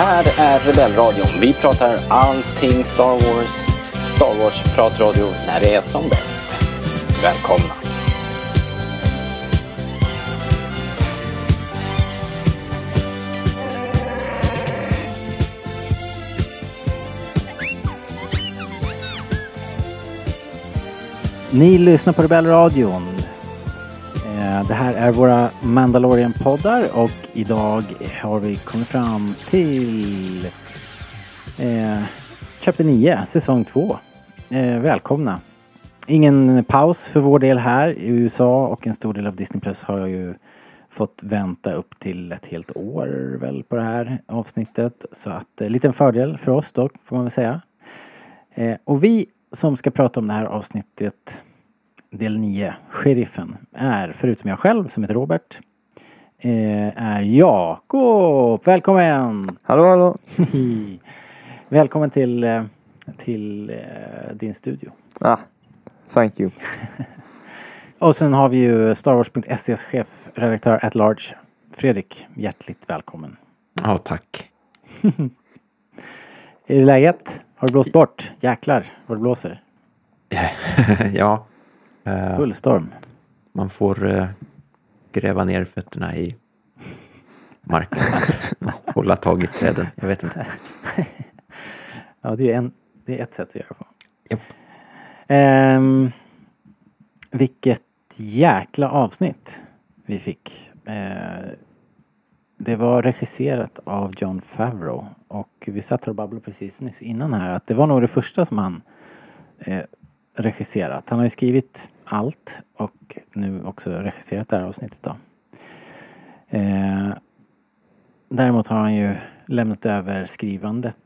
här är Rebellradion. Vi pratar allting Star Wars. Star Wars-pratradio när det är som bäst. Välkomna! Ni lyssnar på Rebellradion. Det här är våra Mandalorian-poddar och idag har vi kommit fram till eh, Chapter 9, säsong 2. Eh, välkomna! Ingen paus för vår del här i USA och en stor del av Disney Plus har ju fått vänta upp till ett helt år väl på det här avsnittet. Så att eh, liten fördel för oss då får man väl säga. Eh, och vi som ska prata om det här avsnittet, del 9, Sheriffen, är förutom jag själv som heter Robert, eh, är Jakob. Välkommen! Hallå, hallå. Välkommen till, eh, till eh, din studio. Ah, thank you. Och sen har vi ju Star Wars.ses chef, redaktör at large, Fredrik. Hjärtligt välkommen. Ja, tack. Är det läget? Har du blåst bort? Jäklar vad det blåser. ja, eh, Full storm. man får eh, gräva ner fötterna i marken. Hålla tag i träden. Jag vet inte. Ja, det är, en, det är ett sätt att göra på. Japp. Ehm, vilket jäkla avsnitt vi fick. Eh, det var regisserat av John Favreau och vi satt och babblade precis nyss innan här att det var nog det första som han eh, regisserat. Han har ju skrivit allt och nu också regisserat det här avsnittet då. Eh, däremot har han ju lämnat över skrivandet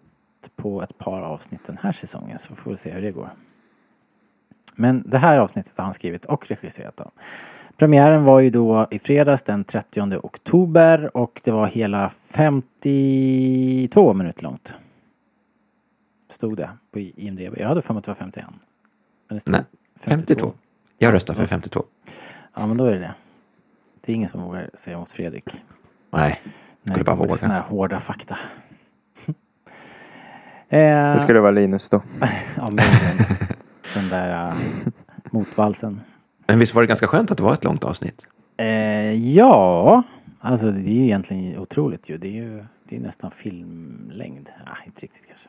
på ett par avsnitt den här säsongen så får vi se hur det går. Men det här avsnittet har han skrivit och regisserat då. Premiären var ju då i fredags den 30 oktober och det var hela 52 minuter långt. Stod det på IMDB. Jag hade för mig att det var 51. Men det stod Nej, 52. Jag röstar för 52. Ja men då är det det. Det är ingen som vågar säga emot Fredrik. Nej, skulle det bara till såna här våga. hårda fakta. eh, Det skulle vara Linus då. Ja, men den, den där uh, motvalsen. Men visst var det ganska skönt att det var ett långt avsnitt? Eh, ja, alltså det är ju egentligen otroligt ju. Det är ju det är nästan filmlängd. Ah, inte riktigt kanske.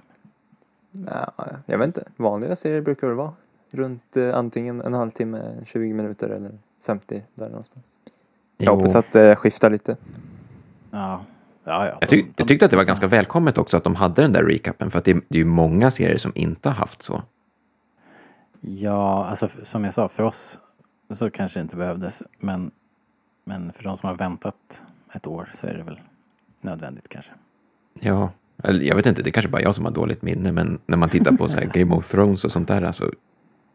Ja, jag vet inte. Vanliga serier brukar väl vara runt eh, antingen en halvtimme, 20 minuter eller 50 där någonstans. Jag Jo. hoppas att det skiftar lite. Ja, ja. ja Jag, tyck, de- jag tyckte att det var ganska välkommet också att de hade den där recapen för att det, det är ju många serier som inte har haft så. Ja, alltså f- som jag sa, för oss så kanske det inte behövdes. Men, men för de som har väntat ett år så är det väl nödvändigt kanske. Ja, eller jag vet inte, det är kanske bara jag som har dåligt minne, men när man tittar på så här Game of Thrones och sånt där, alltså,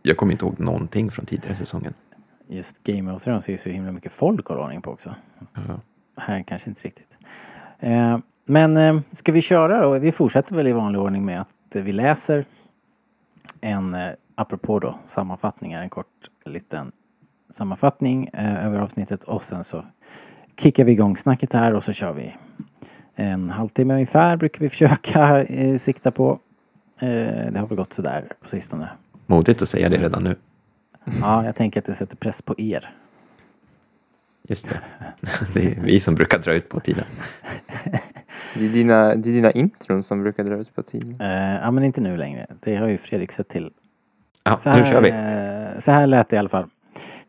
jag kommer inte ihåg någonting från tidigare säsongen. Just Game of Thrones är ju så himla mycket folk hålla ordning på också. Ja. Här kanske inte riktigt. Eh, men eh, ska vi köra då? Vi fortsätter väl i vanlig ordning med att eh, vi läser en, eh, apropå då sammanfattningar, en kort liten sammanfattning eh, över avsnittet och sen så kickar vi igång snacket här och så kör vi en halvtimme ungefär brukar vi försöka eh, sikta på. Det har väl gått sådär på sistone. Modigt att säga det redan nu. Ja, jag tänker att det sätter press på er. Just det. Det är vi som brukar dra ut på tiden. Det är dina, det är dina intron som brukar dra ut på tiden. Eh, ja, men inte nu längre. Det har ju Fredrik sett till. Ja, Så nu kör vi. här, eh, så här lät det i alla fall.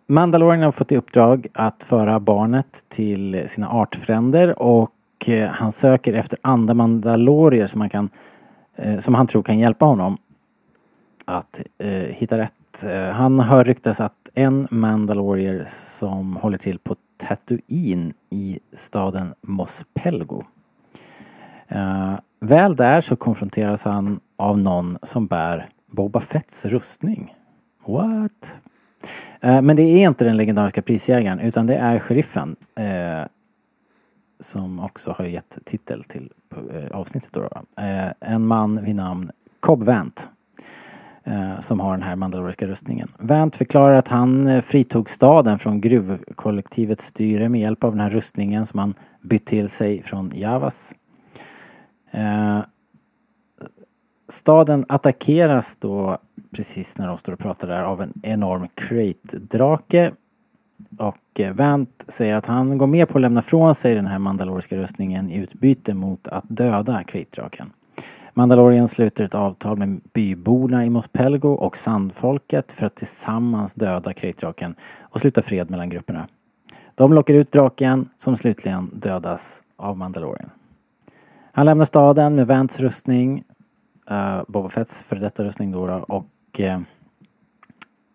Mandalorian har fått i uppdrag att föra barnet till sina artfränder och eh, han söker efter andra mandalorier som han, kan, eh, som han tror kan hjälpa honom att eh, hitta rätt. Eh, han hör ryktas att en mandalorier som håller till på Tatooine i staden Mos Pelgo. Eh, väl där så konfronteras han av någon som bär Boba Fetts rustning. What? Eh, men det är inte den legendariska prisjägaren utan det är sheriffen. Eh, som också har gett titel till eh, avsnittet då. Eh, en man vid namn Cobb Vant. Eh, som har den här mandaloriska rustningen. Vant förklarar att han eh, fritog staden från gruvkollektivets styre med hjälp av den här rustningen som han bytt till sig från Javas. Eh, staden attackeras då precis när de står och pratar där av en enorm Crate-drake. Och Vant säger att han går med på att lämna från sig den här mandaloriska rustningen i utbyte mot att döda Crate-draken. Mandalorian sluter ett avtal med byborna i Mos Pelgo och Sandfolket för att tillsammans döda kritdraken och sluta fred mellan grupperna. De lockar ut draken som slutligen dödas av mandalorian. Han lämnar staden med Vants rustning, uh, Boba Fetts före detta rustning då, och uh,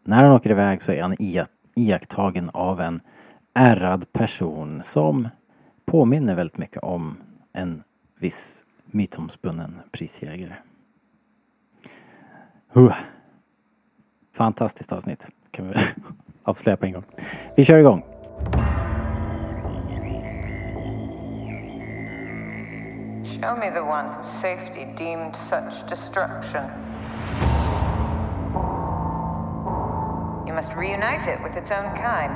när han åker iväg så är han iakttagen av en ärrad person som påminner väldigt mycket om en viss mytomspunnen prisjägare. Huh. Fantastiskt avsnitt kan vi avslöja på en gång. Vi kör igång. Show me the one whose safety deemed such destruction. You must reunite it with its own kind.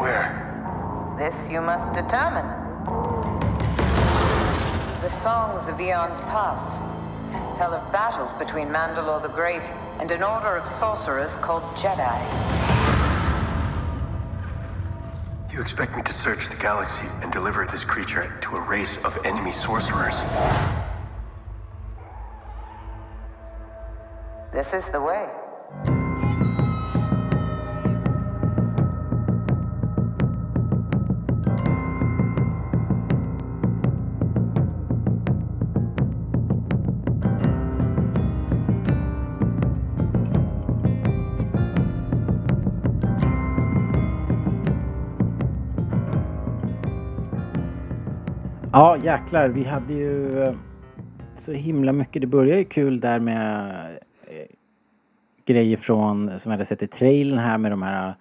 Where? This you must determine. The songs of eons past tell of battles between Mandalore the Great and an order of sorcerers called Jedi. You expect me to search the galaxy and deliver this creature to a race of enemy sorcerers? This is the way. Ja, jäklar. Vi hade ju eh, så himla mycket. Det började ju kul där med eh, grejer från, som jag hade sett i trailern här med de här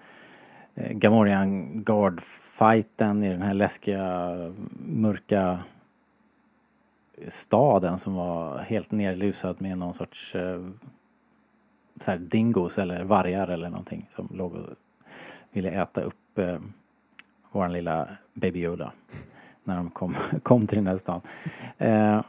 eh, Gamorrean Guard-fighten i den här läskiga, mörka staden som var helt nerlusad med någon sorts eh, så här dingos eller vargar eller någonting som låg och ville äta upp eh, våran lilla Baby Yoda när de kom, kom till den här stan. Eh,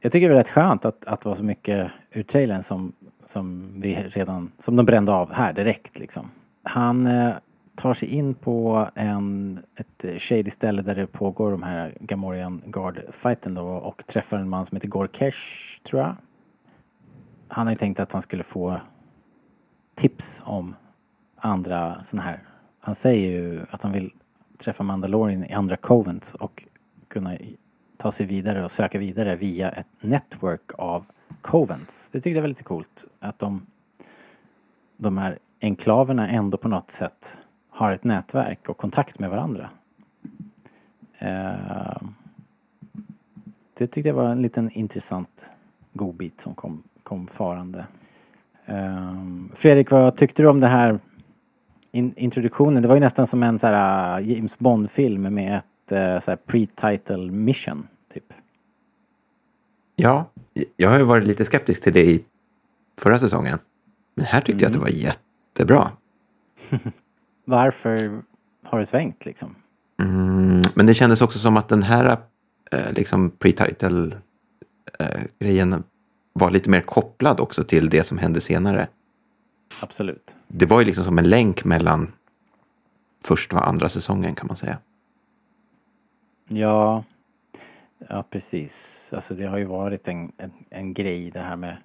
jag tycker det är rätt skönt att, att det var så mycket ur trailern som, som vi redan, som de brände av här direkt liksom. Han eh, tar sig in på en, ett shady ställe där det pågår de här Gamorian Guard-fighten då och träffar en man som heter Gorkesh, tror jag. Han har ju tänkt att han skulle få tips om andra såna här. Han säger ju att han vill träffa Mandalorian i andra covents och kunna ta sig vidare och söka vidare via ett network av covents. Det tyckte jag var lite coolt att de, de här enklaverna ändå på något sätt har ett nätverk och kontakt med varandra. Eh, det tyckte jag var en liten intressant godbit som kom, kom farande. Eh, Fredrik, vad tyckte du om det här in, introduktionen? Det var ju nästan som en så här uh, James Bond-film med ett uh, så här pre-title mission, typ. Ja, jag har ju varit lite skeptisk till det i förra säsongen. Men här tyckte jag att det var jättebra. Varför har du svängt liksom? Mm, men det kändes också som att den här eh, liksom pre-title eh, var lite mer kopplad också till det som hände senare. Absolut. Det var ju liksom som en länk mellan första och andra säsongen kan man säga. Ja, ja precis. Alltså det har ju varit en, en, en grej det här med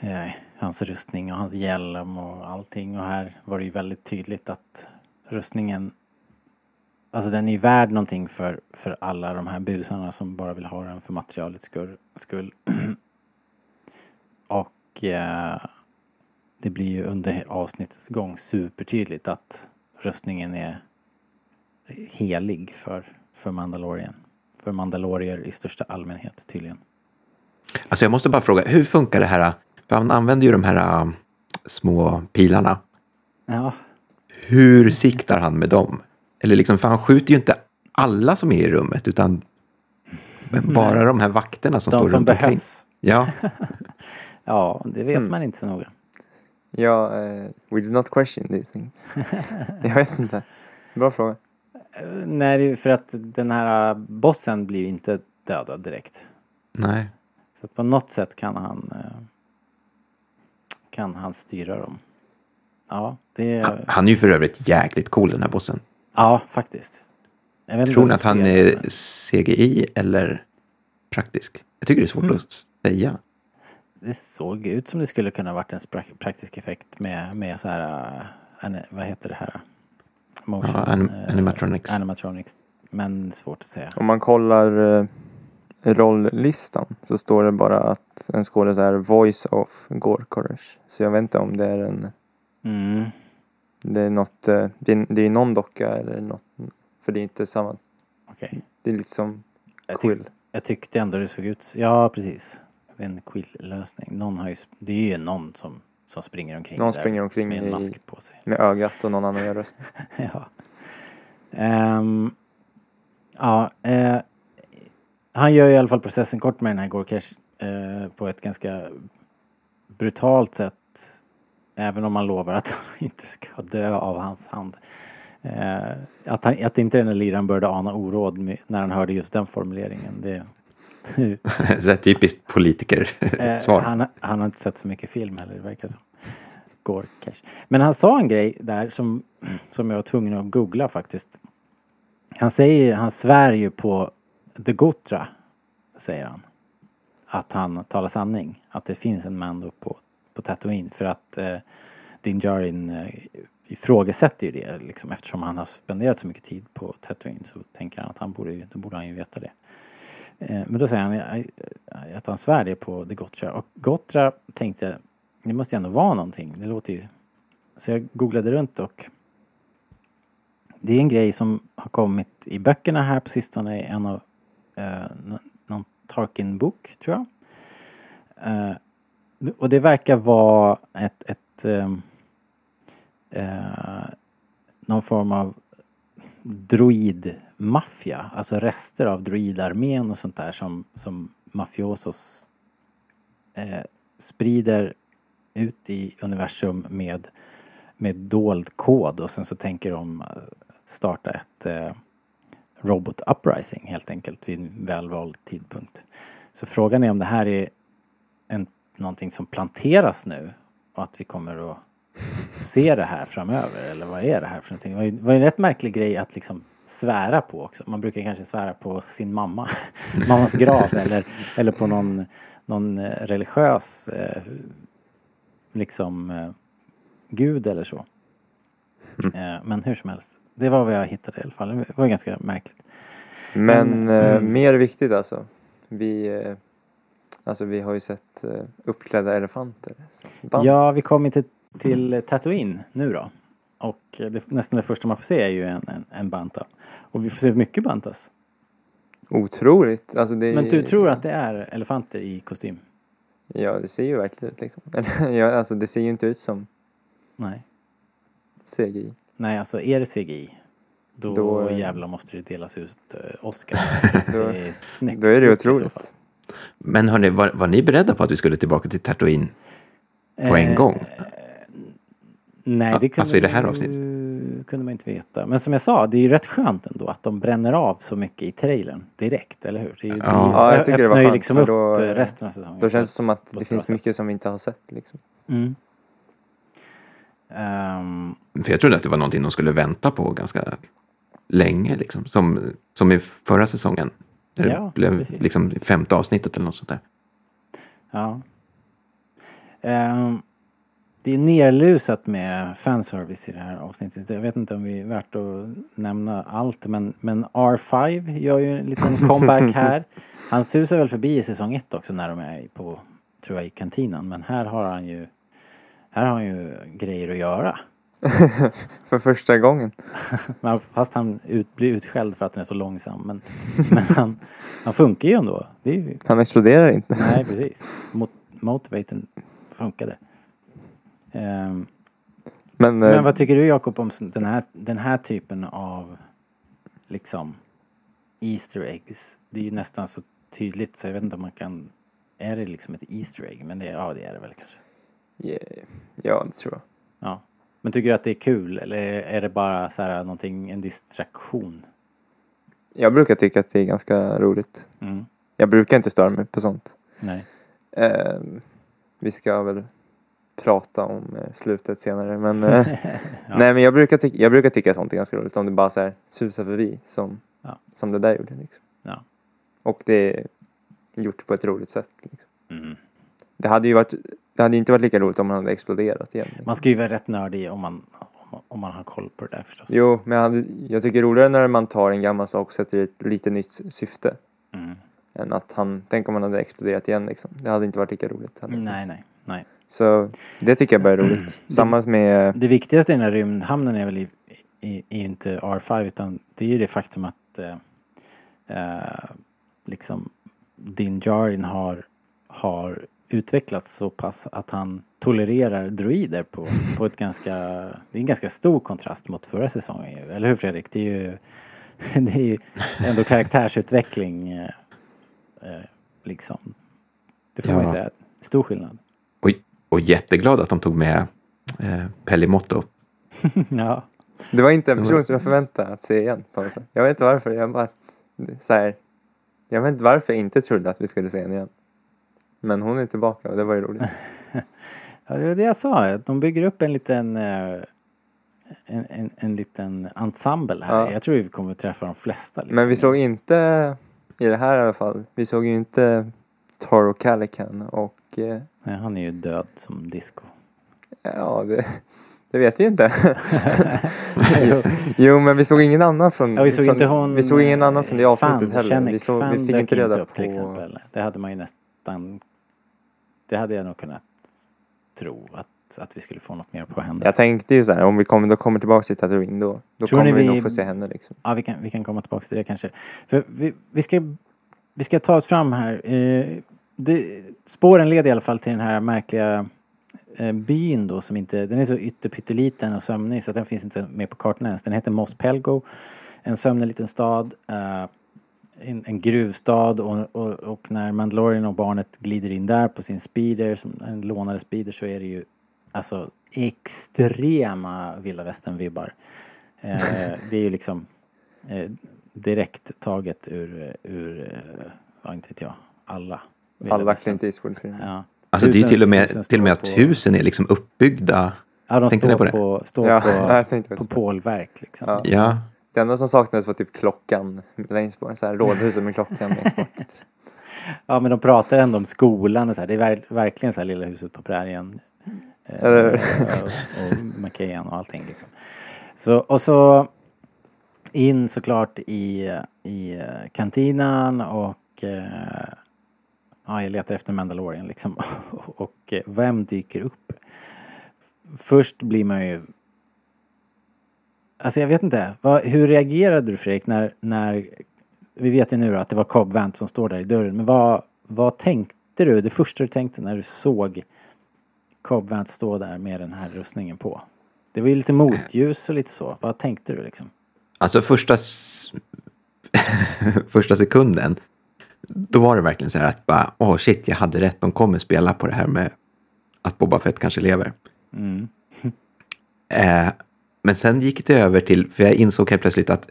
eh, hans rustning och hans hjälm och allting. Och här var det ju väldigt tydligt att rustningen Alltså den är ju värd någonting för, för alla de här busarna som bara vill ha den för materialets skull. skull. och eh, det blir ju under avsnittets gång supertydligt att rustningen är helig för, för Mandalorian. För mandalorier i största allmänhet tydligen. Alltså jag måste bara fråga, hur funkar det här? För han använder ju de här äh, små pilarna. Ja, Hur siktar han med dem? Eller liksom, för han skjuter ju inte alla som är i rummet, utan bara de här vakterna som de står som runt omkring. behövs. Ja, Ja, det vet Hmm. man inte så noga. Ja, eh, we do not question these things. jag vet inte. Bra fråga. Eh, Nej, för att den här bossen blir ju inte dödad direkt. Nej. Så att på något sätt kan han eh, kan han styra dem. Ja, det Han, är... han är ju för övrigt jäkligt cool den här bossen. Ja, faktiskt. Jag vet inte Tror ni att han är CGI eller praktisk? Jag tycker det är svårt Mm. att säga. Det såg ut som det skulle kunna varit en praktisk effekt med, med så här... ani- vad heter det här? Motion... Ja, anim- eh, animatronics. Animatronics. Men svårt att säga. Om man kollar eh, rolllistan så står det bara att en skådis är voice of Courage. Så jag vet inte om det är en, Mm. det är något, eh, det är, det är någon docka eller något. För det är inte samma, Okej. det är lite som Jag, Quill. tyck, jag tyckte ändå det såg ut... Ja, precis. En quill-lösning. Någon har ju... Det är ju någon som, som springer omkring Någon där springer omkring med en i- mask på sig. Med ögat och någon annan gör rösten. ja. Ehm, ja, eh, han gör i alla fall processen kort med den här Gorkesh eh, på ett ganska brutalt sätt. Även om man lovar att han inte ska dö av hans hand. Eh, att, han, att inte den här liraren började ana oråd när han hörde just den formuleringen. Det, Så typiskt Eh, politiker-svar. han, han har inte sett så mycket film heller, det verkar som. Går cash. Men han sa en grej där som, som jag var tvungen att googla faktiskt. Han säger, han svär ju på The Gotra, säger han. Att han talar sanning. Att det finns en Mando på, på Tatooine. För att eh, Din Djarin eh, ifrågasätter ju det liksom. Eftersom han har spenderat så mycket tid på Tatooine så tänker han att han borde, då borde han ju veta det. Eh, men då säger han att han svär det på det Gotra. Och Gotra tänkte jag, det måste ju ändå vara någonting. Det låter ju... Så jag googlade runt och det är en grej som har kommit i böckerna här på sistone. i En av eh, någon Tarkin-bok, tror jag. Eh, och det verkar vara ett, ett ehm, eh, någon form av droid maffia, alltså rester av droidarmén och sånt där som, som mafiosos eh, sprider ut i universum med, med dold kod och sen så tänker de eh, starta ett eh, robot uprising helt enkelt vid en välvald tidpunkt. Så frågan är om det här är en, någonting som planteras nu och att vi kommer att se det här framöver eller vad är det här för någonting? Det var ju, det var ju en rätt märklig grej att liksom svära på också. Man brukar kanske svära på sin mamma, mammas grav eller, eller på någon, någon eh, religiös eh, liksom eh, gud eller så. Eh, men hur som helst, det var vad jag hittade i alla fall. Det var ganska märkligt. Men Men, eh, mm. mer viktigt alltså. Vi, eh, alltså vi har ju sett uppklädda elefanter. Band. Ja, vi kommer till, till Tatooine nu då. Och det, nästan det första man får se är ju en, en, en banta. Och vi får se mycket bantas. Otroligt. Alltså det, Men du tror att det är elefanter i kostym? Ja, det ser ju verkligen ut liksom. ja, alltså det ser ju inte ut som Nej. CGI. Nej, alltså är det CGI då, Då, eh, jävlar måste det delas ut uh, Oscar. Då- det är snyggt. Då är det otroligt. Men hörni, var, var ni beredda på att vi skulle tillbaka till Tatooine på en Eh, gång? Nej, Ja, det kunde, alltså i det här ju- kunde man inte veta. Men som jag sa, det är ju rätt skönt ändå att de bränner av så mycket i trailern direkt, eller hur? Det är ju, Ja. det Ja, jag tycker det var skönt, liksom då- eh, resten av säsongen. Då känns det som att det finns mycket som vi inte har sett liksom. Mm. Ehm, För jag trodde att det var någonting de skulle vänta på ganska länge, liksom. Som, som i förra säsongen. När det Ja, blev precis. liksom femte avsnittet eller något sånt där. ja. Ehm, det är nerlusat med fanservice i det här avsnittet. Jag vet inte om det är värt att nämna allt men, men R5 gör ju en liten comeback här. Han susar väl förbi i säsong ett också när de är på, tror jag, i kantinen. Men här har han ju, här har han ju grejer att göra. För första gången. Fast han ut, blir utskälld för att han är så långsam. Men, men han, han funkar ju ändå. Ju, Han exploderar inte. nej, precis. Mot, motivaten funkade. Ehm, Men, eh, men vad tycker du Jakob om den här, den här typen av liksom Easter eggs? Det är ju nästan så tydligt så jag vet inte om man kan... Är det liksom ett Easter egg? Men det, ja, det är det väl kanske. yeah, ja, det tror jag. Ja. Men tycker du att det är kul eller är det bara så här någonting, en distraktion? Jag brukar tycka att det är ganska roligt. Mm. Jag brukar inte störa mig på sånt. Nej. Eh, vi ska väl prata om eh, slutet senare men eh, Nej men jag brukar, tycka, jag brukar tycka sånt är ganska roligt om det bara så här susar förbi som, Ja. som det där gjorde. Liksom. Ja. Och det är gjort på ett roligt sätt. Liksom. Mm. Det hade ju varit, det hade inte varit lika roligt om man hade exploderat igen. Liksom. Man ska ju vara rätt nördig om man, om man, har koll på det där förstås. Jo, men jag, hade, jag tycker det är roligare när man tar en gammal sak och sätter ett lite nytt syfte. Mm. Än att han, tänk om han hade exploderat igen liksom. Det hade inte varit lika roligt heller. Nej, nej, nej. Så det tycker jag bara är roligt. Samma med, Det viktigaste i den här rymdhamnen är väl i, i, är ju inte R5 utan det är ju det faktum att eh, eh, liksom Din Djarin har, har utvecklats så pass att han tolererar droider på, på ett ganska, det är en ganska stor kontrast mot förra säsongen ju. Eller hur Fredrik? Det är ju, det är ju ändå karaktärsutveckling eh, eh, liksom. Det får man ju Ja. säga. Stor skillnad. Och, jätteglad att de tog med eh, Pellimotto. ja. det var inte en person som jag förväntade att se igen på något sätt. Jag vet inte varför, jag bara så här, Jag vet inte varför jag inte trodde att vi skulle se henne igen. Men hon är tillbaka och det var ju roligt. Ja, det var det jag sa, de bygger upp en liten eh, en, en, en liten ensemble här. Ja. Jag tror vi kommer att träffa de flesta. Liksom. Men vi såg inte, i det här i alla fall, vi såg ju inte Toro Calican och eh, Nej, han är ju död som disco. ja, det, det vet vi inte. jo, men vi såg ingen annan från... Ja, vi såg från, inte hon... Vi såg ingen annan från det eh, avsnittet Fan, heller. Kännek, Vi, såg, Fan vi fick inte reda upp på... till exempel. Det hade man ju nästan... Det hade jag nog kunnat tro att, att vi skulle få något mer på henne. Jag tänkte ju så här, om vi kommer, då kommer tillbaka till Tatooine då, då Tror kommer vi vi- nog få se henne liksom. Ja, vi kan, vi kan komma tillbaka till det kanske. För vi, vi, ska, vi ska ta oss fram här. Eh, det, spåren leder i alla fall till den här märkliga eh, byn då som inte, den är så ytterpytteliten och sömnig så att den finns inte med på kartan ens. Den heter Mos Pelgo. En sömnig liten stad. Eh, en, en gruvstad och, och, och när Mandalorian och barnet glider in där på sin speeder, som en lånade speeder så är det ju alltså extrema vilda västern-vibbar. Eh, det är ju liksom eh, direkt taget ur, ur eh, vad inte vet jag, alla. Alla. Clint Eastwood-filmer. Ja. Alltså det är till och med, till och med att på- husen är liksom uppbyggda. Ja, de står på på, står Ja, på, på pålverk liksom. Ja. Ja, Det enda som saknades var typ klockan längst bort, så här rådhuset med klockan längst bort. Ja, men de pratar ändå om skolan och så här. Det är ver- verkligen så här lilla huset på prärien. Eh, Eller och, och McKayan och allting liksom. Så, och så in såklart i, i eh, kantinan och eh, ja, jag letar efter Mandalorian liksom. och eh, vem dyker upp? Först blir man ju Alltså jag vet inte. Vad, hur reagerade du Fredrik när, när vi vet ju nu då att det var Cobb Vant som står där i dörren. Men vad, vad tänkte du? Det första du tänkte när du såg Cobb Vant stå där med den här rustningen på? Det var ju lite motljus och lite så. Vad tänkte du liksom? alltså första, första sekunden, då var det verkligen så här att bara, åh shit, jag hade rätt, de kommer spela på det här med att Boba Fett kanske lever. Mm. Eh, men sen gick det över till, för jag insåg helt plötsligt att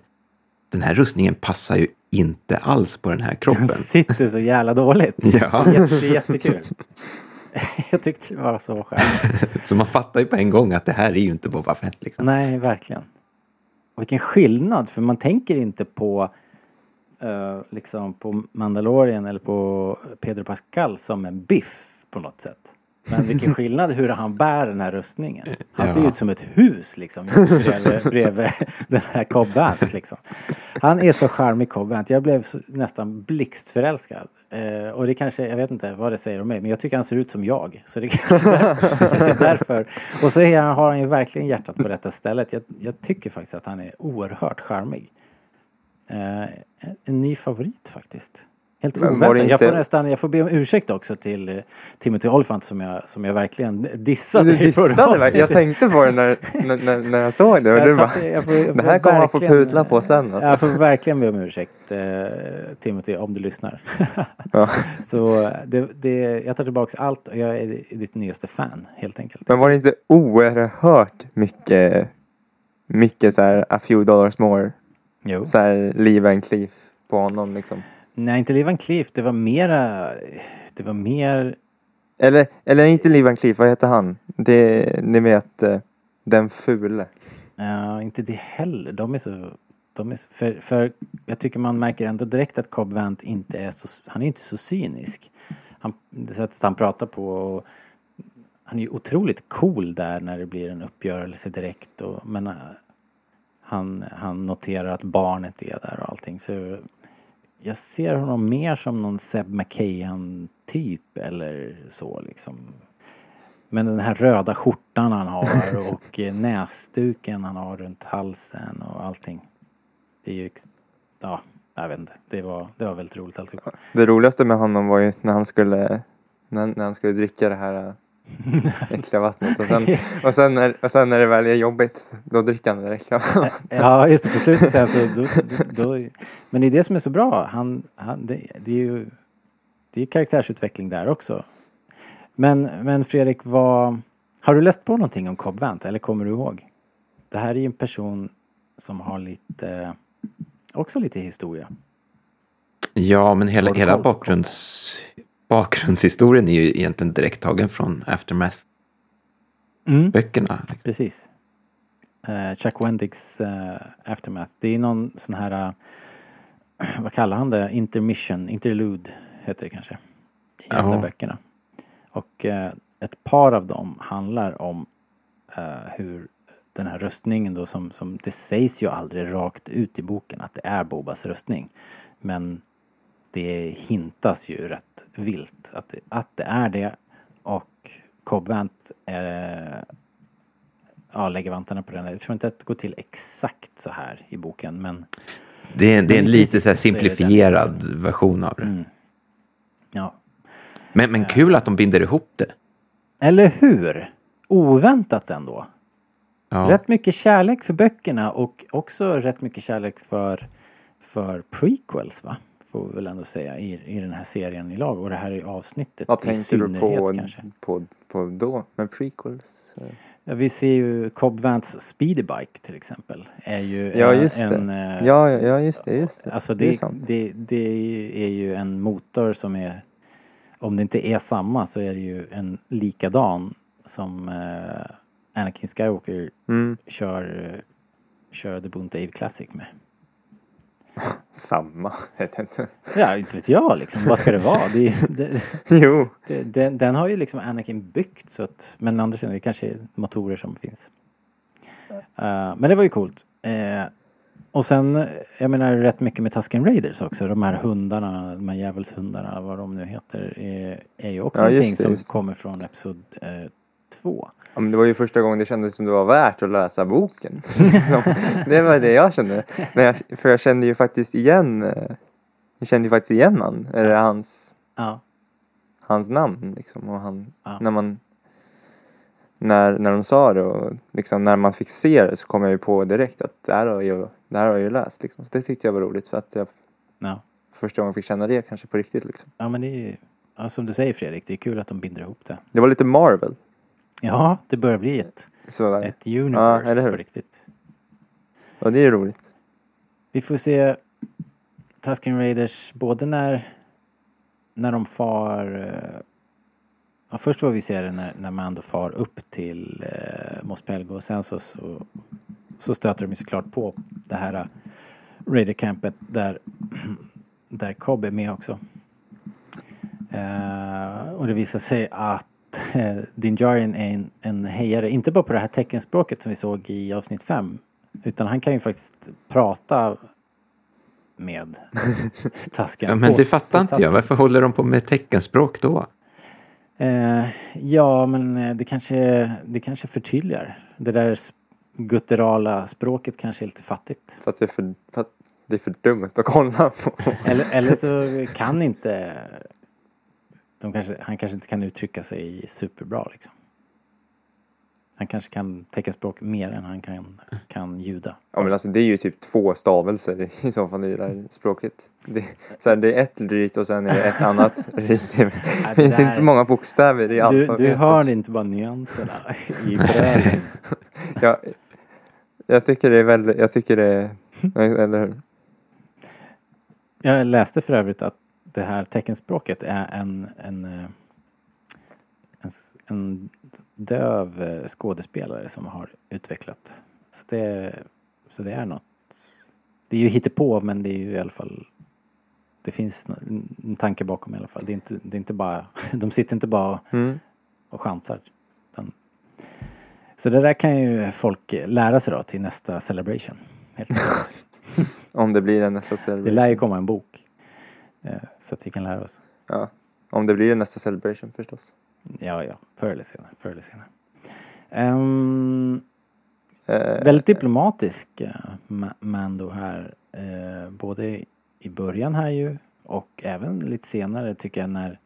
den här rustningen passar ju inte alls på den här kroppen. Den sitter så jävla dåligt. Ja. Jätte, jättekul. Jag tyckte det var så skönt. Så man fattar ju på en gång att det här är ju inte Boba Fett. Liksom. Nej, verkligen. Och vilken skillnad, för man tänker inte på eh, liksom på Mandalorian eller på Pedro Pascal som en biff på något sätt. Men vilken skillnad hur han bär den här rustningen. Han ser Ja. ut som ett hus liksom bredvid, bredvid den här Cobb liksom. Han är så charmig Cobb Vanth. Jag blev så, nästan blixtförälskad. Eh, och det kanske, jag vet inte vad det säger om mig, men jag tycker han ser ut som jag. Så det kanske, kanske är därför. Och så är har han ju verkligen hjärtat på rätta stället. Jag, jag tycker faktiskt att han är oerhört charmig. Eh, en, ny favorit faktiskt. Helt oväntat. det Jag inte- får nästan, jag får be om ursäkt också till eh, Timothy Olyphant som jag, som jag verkligen dissade Du i förra dissade verkligen. Jag avsnittet. tänkte på det när, när, när, jag såg det. Och du Jag bara, jag får- jag det här kommer man få putla på sen. Alltså. Jag får verkligen be om ursäkt eh, Timothy om du lyssnar. Ja. Så det, det, jag tar tillbaka allt och jag är ditt nyaste fan helt enkelt. Men var det inte oerhört mycket, mycket så här a few dollars more, Jo. så här Lee and Cleef på honom liksom? Nej, inte Lee Van Cleef. Det var mera... Det var mer... Eller, eller inte Lee Van Cleef, vad heter han? Det, ni vet, eh, den fule. Ja, inte det heller. De är så... De är så för, för jag tycker man märker ändå direkt att Cobb Vanth inte är så... Han är inte så cynisk. Han, det sättet han pratar på och han är ju otroligt cool där när det blir en uppgörelse direkt och men äh, han, han noterar att barnet är där och allting så jag ser honom mer som någon Seb McKahan typ eller så liksom. Men den här röda skjortan han har och näsduken han har runt halsen och allting. Det är ju, ja, jag vet inte. Det var, det var väldigt roligt alltihop. Det roligaste med honom var ju när han skulle, när, när han skulle dricka det här äckliga vattnet. Och sen, och, sen när, och sen när det väl är jobbigt, då dricker han det äckliga vattnet. Ja, just det. På slutet sen så... Då, då, då, men det är det som är så bra. Han, han, det, det är ju... Det är karaktärsutveckling där också. Men, men Fredrik, vad... Har du läst på någonting om Cobb Vanth eller kommer du ihåg? Det här är ju en person som har lite... Också lite historia. Ja, men hela, hela bakgrunds, bakgrundshistorien är ju egentligen direkt tagen från Aftermath-böckerna. Mm. Precis. Uh, Chuck Wendigs uh, Aftermath. Det är någon sån här... Uh, vad kallar han det? Intermission, interlude heter det kanske. I alla Ja. böckerna. Och eh, ett par av dem handlar om eh, hur den här röstningen då som, som det sägs ju aldrig rakt ut i boken att det är Bobas röstning. Men det hintas ju rätt vilt att det, att det är det och Cobb Vanth är ja, lägger vantarna på den. Jag tror inte att det går till exakt så här i boken men Det är, det är en lite så princip så simplifierad version av det. Mm. ja. Men, men kul att de binder ihop det. Eller hur? Oväntat ändå. Ja. Rätt mycket kärlek för böckerna och också rätt mycket kärlek för, för prequels va? Får vi väl ändå säga i, i den här serien i lag och det här är avsnittet Vad i tänker du på, kanske. på, på då? Med prequels? Ja, vi ser ju Cobb Vanths Speederbike till exempel. Är ju Ja, eh, just en, det. eh, Ja, ja, just det. Just det. Alltså det är det, sant. det, det är ju en motor som är, om det inte är samma så är det ju en likadan som eh, Anakin Skywalker Mm, kör, kör The Boonta Eve Classic med. samma, vet inte. Ja, inte vet jag liksom. Vad ska det vara? Det, det, Jo, det, den, den har ju liksom Anakin byggt så att, men andra sidan det kanske är motorer som finns. Eh, men det var ju coolt. Eh, och sen, jag menar rätt mycket med Tusken Raiders också. De här hundarna, de här djävulshundarna, vad de nu heter, är, är ju också Ja, någonting det, som kommer från Episod 2. Ja, men det var ju första gången det kändes som det var värt att läsa boken. det var det jag kände. Men jag, för jag kände ju faktiskt igen, eh, jag kände ju faktiskt igen han, eller hans, Ja. hans namn liksom. Och han, Ja. när man, när, när de sa det och liksom när man fick se det så kom jag ju på direkt att det här har jag, det här har jag ju läst liksom. Så det tyckte jag var roligt för att jag Ja. första gången fick känna det kanske på riktigt liksom. ja, men det är ju, som du säger Fredrik, det är kul att de binder ihop det. Det var lite Marvel. Ja, det börjar bli ett, Sådär. ett Ja, universe eller hur? på riktigt. Och det är roligt. Vi får se Tusken Raiders både när, när de far... eh, Ja, först får vi se det när, när Mando far upp till eh, Mos Pelgo och sen så, så, så stöter de ju såklart på det här eh, Raider-campet där, där Cobb är med också. Eh, och det visar sig att eh, Din Djarin är en, en hejare, inte bara på det här teckenspråket som vi såg i avsnitt 5 utan han kan ju faktiskt prata med tasken. Ja, men det fattar inte jag. Varför håller de på med teckenspråk då? Eh, ja, men eh, det kanske, det kanske förtydligar. Det där gutturala språket kanske är lite fattigt. För att det är för, för att, det är för dumt att kolla på. Eller, eller så kan inte... Kanske, han kanske inte kan uttrycka sig superbra liksom. Han kanske kan teckenspråk mer än han kan, kan ljuda. Ja men alltså det är ju typ två stavelser i så fall i det här språket. Det, så här, det är ett ryt och sen är det ett annat ryt. Det det finns där- inte många bokstäver i Du, alfabetet. du hör inte bara nyanserna i brödet. jag, jag tycker det är väldigt, jag tycker det är, eller hur? Jag läste för övrigt att det här teckenspråket är en, en, eh, en, en döv eh, skådespelare som har utvecklat. Så det, så det är något. Det är ju hittepå men det är ju i alla fall det finns en tanke bakom i alla fall. Det är inte, det är inte bara, de sitter inte bara Mm. och chansar. Så det där kan ju folk lära sig då till nästa celebration. Om det blir en nästa Det celebration. lär ju komma en bok. Eh, Så att vi kan lära oss. Ja. Om det blir nästa celebration förstås. Ja, ja. Förr eller senare. Förr eller senare. Ehm, Eh, väldigt diplomatisk Ma- Mando här. Eh, både i början här ju och även lite senare tycker jag när,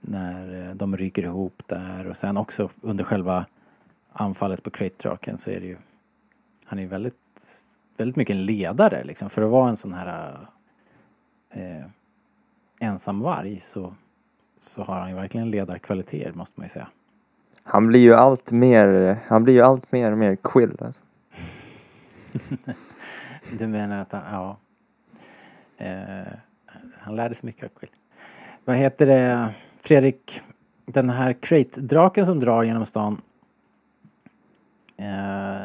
när de ryker ihop där och sen också under själva anfallet på Crate-draken så är det ju han är ju väldigt, väldigt mycket en ledare liksom. För att vara en sån här eh, ensam varg så, så har han ju verkligen ledarkvaliteter måste man ju säga. Han blir ju allt mer, han blir ju allt mer och mer quill alltså. Du menar att han, ja. Eh, han lärde sig mycket av Quill. Vad heter det, Fredrik, den här Crate-draken som drar genom stan. Eh,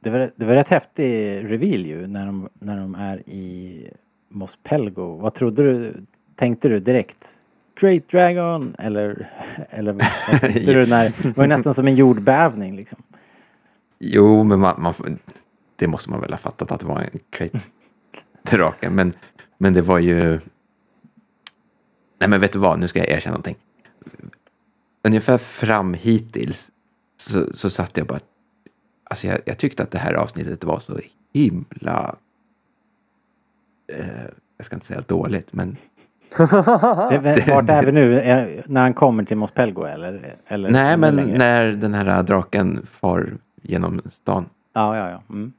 det, var, det var rätt häftig reveal ju när de, när de är i Mos Pelgo. Vad trodde du, tänkte du direkt? Great Dragon eller, eller vad tänkte du när, det var ju nästan som en jordbävning liksom. Jo, men man, man, det måste man väl ha fattat att det var en crate-drake. Men, men det var ju... Nej, men vet du vad? Nu ska jag erkänna någonting. Ungefär fram hittills så, så satt jag bara... Alltså jag, jag tyckte att det här avsnittet var så himla... Eh, jag ska inte säga dåligt, men Det, vart är vi nu? Är, när han kommer till Mos Pelgo eller? eller nej, men längre? när den här draken far genom stan. Ja, ja, ja. Mm.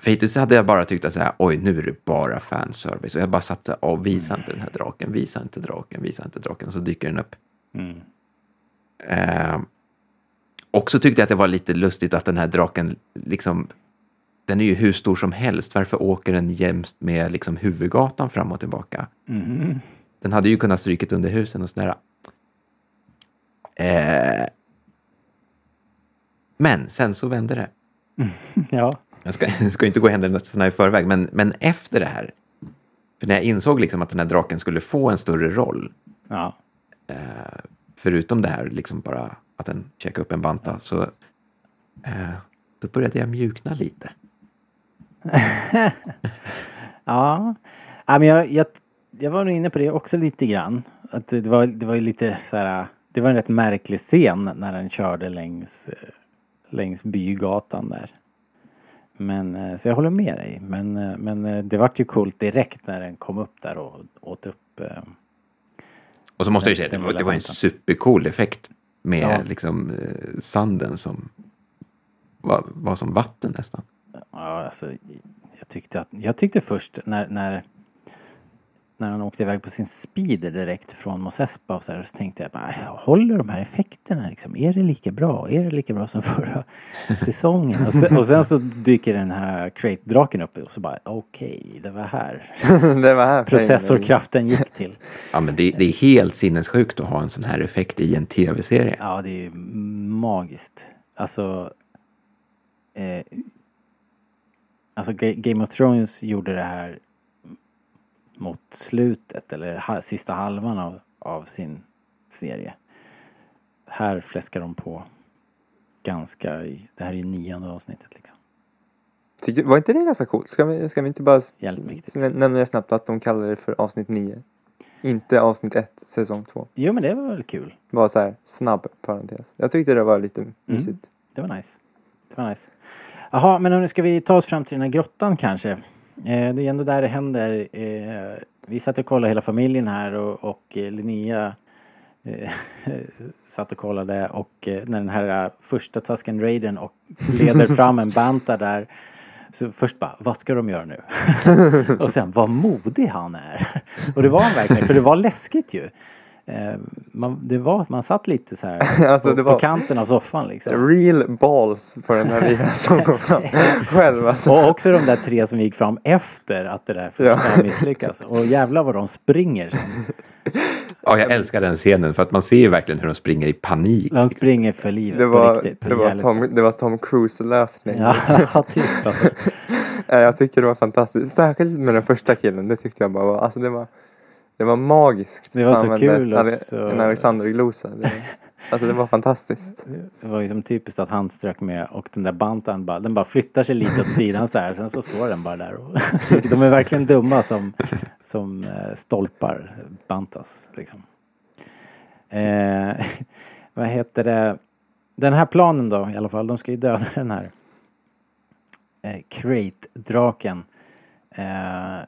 För hittills hade jag bara tyckt att så här, oj, nu är det bara fanservice. Och jag bara satt så här, visa inte den här draken, visa inte draken, visa inte draken. Och så dyker den upp. Mm. Eh, och så tyckte jag att det var lite lustigt att den här draken, liksom, den är ju hur stor som helst. Varför åker den jämst med liksom, huvudgatan fram och tillbaka? Mhm. Den hade ju kunnat strykit under husen och sådär. Eh, men sen så vände det. Ja. Jag ska, jag ska inte gå händelserna i förväg, men, men efter det här. För när jag insåg liksom att den här draken skulle få en större roll, ja. förutom det här liksom bara att den käkade upp en banta, så eh, då började jag mjukna lite. Ja. ja men jag, jag, jag var nog inne på det också lite grann. Att det var, det var ju lite så här. Det var en rätt märklig scen när den körde längs, eh, längs bygatan där. Men, eh, så jag håller med dig. Men, eh, men det vart ju coolt direkt när den kom upp där och åt upp. Och så måste jag säga, det den var, det var en supercool effekt med Ja. liksom sanden som var, var som vatten nästan. Ja, alltså, jag tyckte, att, jag tyckte först när, när, när han åkte iväg på sin speeder direkt från Mos Espa och så, här, så tänkte jag bara, håller de här effekterna liksom? Är det lika bra? Är det lika bra som förra säsongen? Och sen, och sen så dyker den här Crate-draken upp och så bara, okej, det var här det var här processorkraften gick till. Ja, men det, det är helt sinnessjukt att ha en sån här effekt i en tv-serie. Ja, det är magiskt. Alltså... Eh, alltså Ga- Game of Thrones gjorde det här mot slutet eller sista halvan av, av sin serie. Här fläskar de på ganska i, det här är ju nionde avsnittet liksom. Tycker, var inte det ganska coolt? Ska vi, ska vi inte bara nämna det snabbt att de kallar det för avsnitt 9? Inte avsnitt 1, säsong 2. Jo men det var väl kul. Bara så här snabb parentes. Jag tyckte det var lite mysigt. Det var nice. Det var nice. Jaha, men nu ska vi ta oss fram till den här grottan kanske. Eh, det är ändå där det händer. Eh, vi satt och kollade hela familjen här och, och eh, Linnea eh, satt och kollade och eh, när den här eh, första Tusken Raidern och leder fram en banta där så först bara, vad ska de göra nu? och sen, vad modig han är. och det var han verkligen, för det var läskigt ju. Eh, man, det var, man satt lite så här Alltså, på, det på kanten av soffan liksom. Real balls på den här ligan som kom fram själv alltså. Och också de där tre som gick fram efter att det där första Ja. misslyckas. Och jävlar vad de springer sen. Ja, jag älskar den scenen för att man ser ju verkligen hur de springer i panik. De springer för livet Det på var, riktigt. det var, Tom, det var Tom Cruise-löpning. Ja, typ alltså. Jag tycker det var fantastiskt. Särskilt med den första killen. Det tyckte jag bara var, alltså det var, det var magiskt. Det var så kul också. En Alexander-glosa. Det, alltså det var fantastiskt. Det var ju som typiskt att han strök med och den där bantan bara, den bara flyttar sig lite åt sidan så här. Sen så står den bara där. Och de är verkligen dumma som, som eh, stolpar, bantas liksom. Eh, vad heter det? Den här planen då i alla fall, de ska ju döda den här eh, Crate-draken. Eh,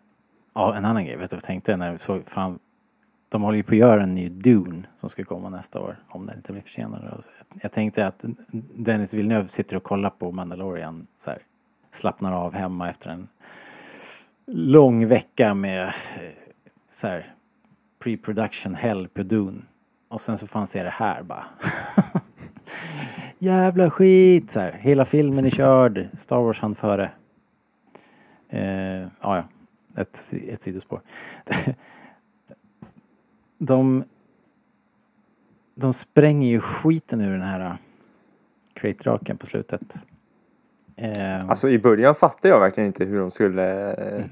ja, en annan grej, vet du vad jag tänkte när vi såg fram de håller ju på att göra en ny Dune som ska komma nästa år om den inte blir försenad. Jag tänkte att Dennis Villeneuve sitter och kollar på Mandalorian så här, slappnar av hemma efter en lång vecka med så här pre-production hell på Dune. Och sen så får han se det här bara. Jävla skit! Så här, hela filmen är körd. Star Wars hann före. Eh, ja, ja. Ett, ett sidospår. De, de spränger ju skiten ur den här äh, Crate-draken på slutet. Eh, Alltså i början fattade jag verkligen inte hur de skulle eh,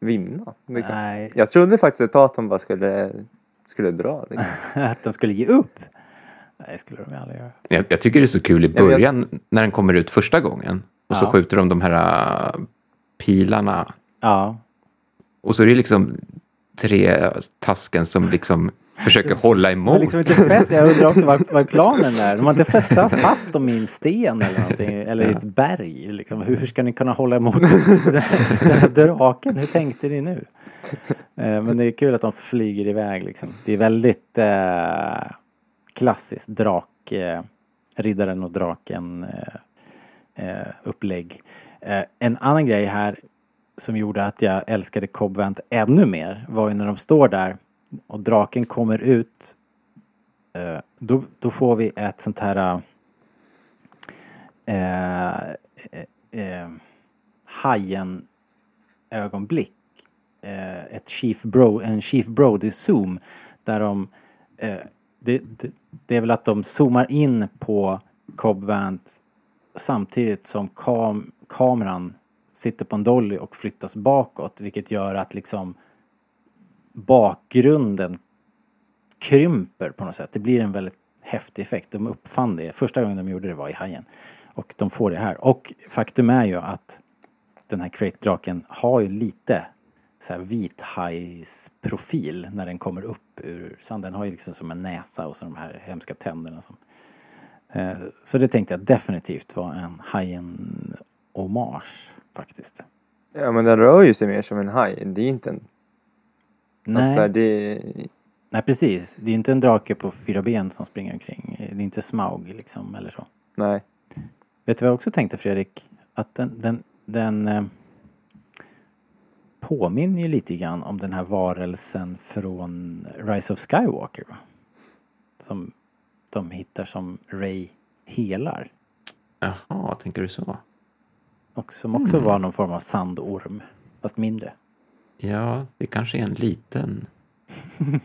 vinna. Liksom. nej, Jag trodde faktiskt ett tag att de bara skulle, skulle dra. Liksom. att de skulle ge upp. Nej, det skulle de ju aldrig göra. Jag, jag tycker det är så kul i men jag- början när den kommer ut första gången. Och så Ja. skjuter de de här äh, pilarna. Ja, Och så är det liksom tre tasken som liksom försöker hålla emot. liksom inte fäst. Jag undrar också vad, vad är planen där? De har inte fäst fast dem i en sten eller någonting. Eller i ett berg. Liksom. Hur ska ni kunna hålla emot den här, den här draken? Hur tänkte ni nu? Eh, Men det är kul att de flyger iväg liksom. Det är väldigt eh, klassiskt drak, eh, riddaren och draken eh, eh, upplägg. Eh, en annan grej här som gjorde att jag älskade Cobvent ännu mer var ju när de står där och draken kommer ut. Eh, då, då får vi ett sånt här eh, eh, eh hajen ögonblick. Eh, ett Chief Bro, en Chief Brody zoom där de eh, det, det, det är väl att de zoomar in på Cobb Vant samtidigt som kam, kameran sitter på en dolly och flyttas bakåt vilket gör att liksom bakgrunden krymper på något sätt. Det blir en väldigt häftig effekt. De uppfann det. Första gången de gjorde det var i Hajen. Och de får det här. Och faktum är ju att den här Crate-draken har ju lite så här vithajsprofil när den kommer upp ur sanden. Den har ju liksom som en näsa och så de här hemska tänderna som eh, Så det tänkte jag definitivt var en hajen hommage faktiskt. Ja men den rör ju sig mer som en haj. Det är inte en... Nej, Alltså, det, nej precis. Det är inte en drake på fyra ben som springer omkring. Det är inte Smaug liksom eller så. nej. Vet du vad jag också tänkte Fredrik? Att den, den, den eh, påminner ju lite grann om den här varelsen från Rise of Skywalker. Va? Som de hittar som Ray helar. Jaha, tänker du så? Och som också var någon form av sandorm. Fast mindre. Ja, det kanske är en liten...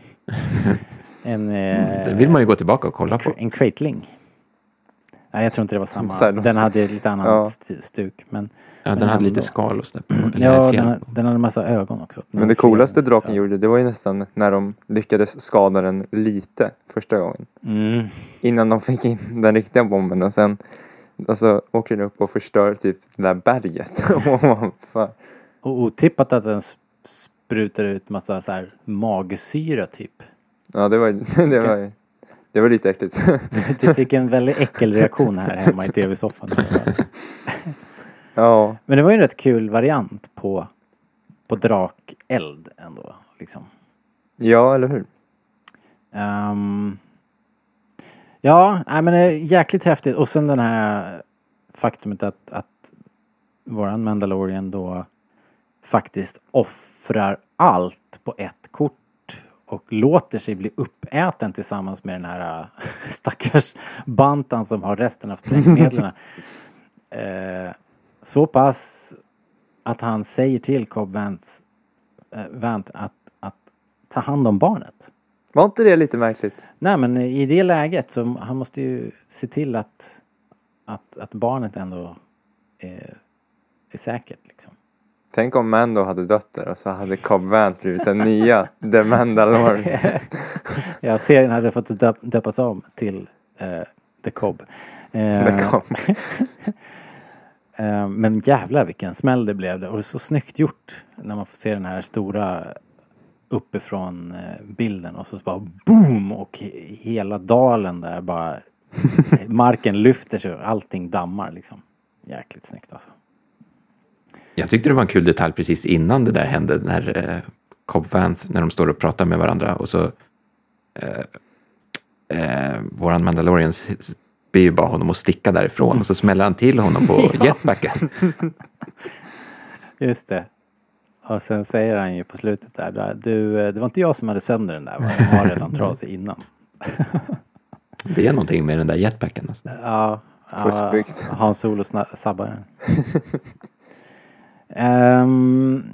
En, Det eh, vill man ju gå tillbaka och kolla på. en crateling. Nej, jag tror inte det var samma. Den hade lite annat Ja. st- stuk. Men, Ja, den men hade lite skal och sådär. Eller Ja, det den, den hade massa ögon också. Den Men det coolaste draken ja. gjorde det var ju nästan när de lyckades skada den lite första gången. Mm. Innan de fick in den riktiga bomben och sen alltså, åker den upp och förstör typ det där berget. Och otippat att den sprutar ut massa så här magsyra typ. ja det var, det var, det var lite äckligt. Du fick en väldigt äckelreaktion här hemma i tv-soffan. Ja, Men det var ju en rätt kul variant på, på drakeld ändå. Liksom. ja eller hur? Ehm, ja, nej, men det är jäkligt häftigt. Och sen den här faktumet att, att våran Mandalorian då faktiskt offrar allt på ett kort och låter sig bli uppäten tillsammans med den här äh, stackars bantan som har resten av sprängmedlen. eh, så pass att han säger till Cobb Vance, eh, Vant att, att ta hand om barnet. Var inte det lite märkligt? Nej men i det läget så han måste ju se till att, att, att barnet ändå är, är säkert liksom. Tänk om Mando hade dött där och så hade Cobb Vanth blivit den nya The Mandalorian. Ja, serien hade fått döp, döpas om till eh, The Cobb. Eh, Det kom. eh, men jävlar vilken smäll det blev. Och det är så snyggt gjort när man får se den här stora uppifrån eh, bilden och så bara boom och he- hela dalen där bara marken lyfter sig och allting dammar liksom. Jäkligt snyggt alltså. Jag tyckte det var en kul detalj precis innan det där hände, när eh, Cobb Vanth, när de står och pratar med varandra och så eh, eh, våran Mandalorian ber ju bara honom att sticka därifrån och så smäller han till honom på jetpacken. Just det. Och sen säger han ju på slutet där, du, eh, det var inte jag som hade sönder den där, va? den var redan trasig innan. Det är någonting med den där jetpacken. Alltså. Ja, Fuskbyggt. ja Hans Solo sna- sabbar den. Ehm,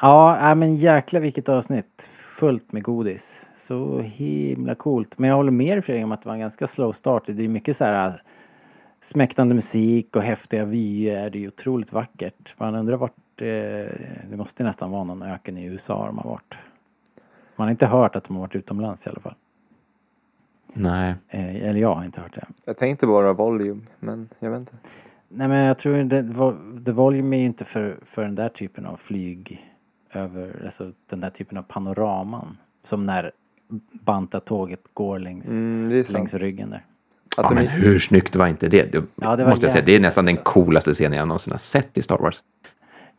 ja, men jäkla vilket avsnitt. Fullt med godis. Så himla coolt. Men jag håller med dig Fredrik om att det var en ganska slow start. Det är mycket så här äh, smäktande musik och häftiga vyer. Det är otroligt vackert. Man undrar vart... Eh, det måste nästan vara någon öken i USA de har varit. Man har inte hört att de har varit utomlands i alla fall. Nej. Eh, eller jag har inte hört det. Jag tänkte bara Volume, men jag vet inte. Nej men jag tror det, var- The Volume är ju inte för, för den där typen av flyg över, alltså den där typen av panoraman. Som när Banta-tåget går längs, Mm, längs ryggen där. Att Ja, de men hur snyggt var inte det? det, Ja, det var måste jag säga. Det är nästan den coolaste scenen jag någonsin har sett i Star Wars.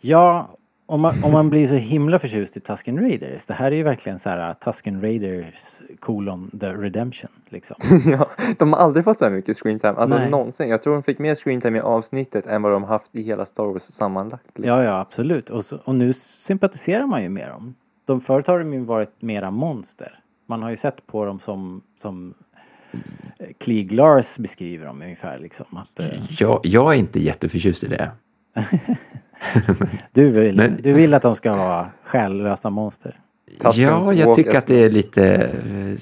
Ja, om man, om man blir så himla förtjust i Tusken Raiders. Det här är ju verkligen så här uh, Tusken Raiders colon the redemption liksom. ja, de har aldrig fått så här mycket screentime. Alltså Nej. någonsin. Jag tror de fick mer screentime i avsnittet än vad de haft i hela Star Wars sammanlagt. liksom. Ja, ja absolut. Och, så, och nu sympatiserar man ju med dem. De förut har de ju varit mera monster. Man har ju sett på dem som, som eh, Klieg Lars beskriver dem ungefär liksom. Att, eh, Jag, jag är inte jätteförtjust i det. Du, vill, Men- du vill att de ska vara själlösa monster. Ja, jag tycker att det är lite... eh,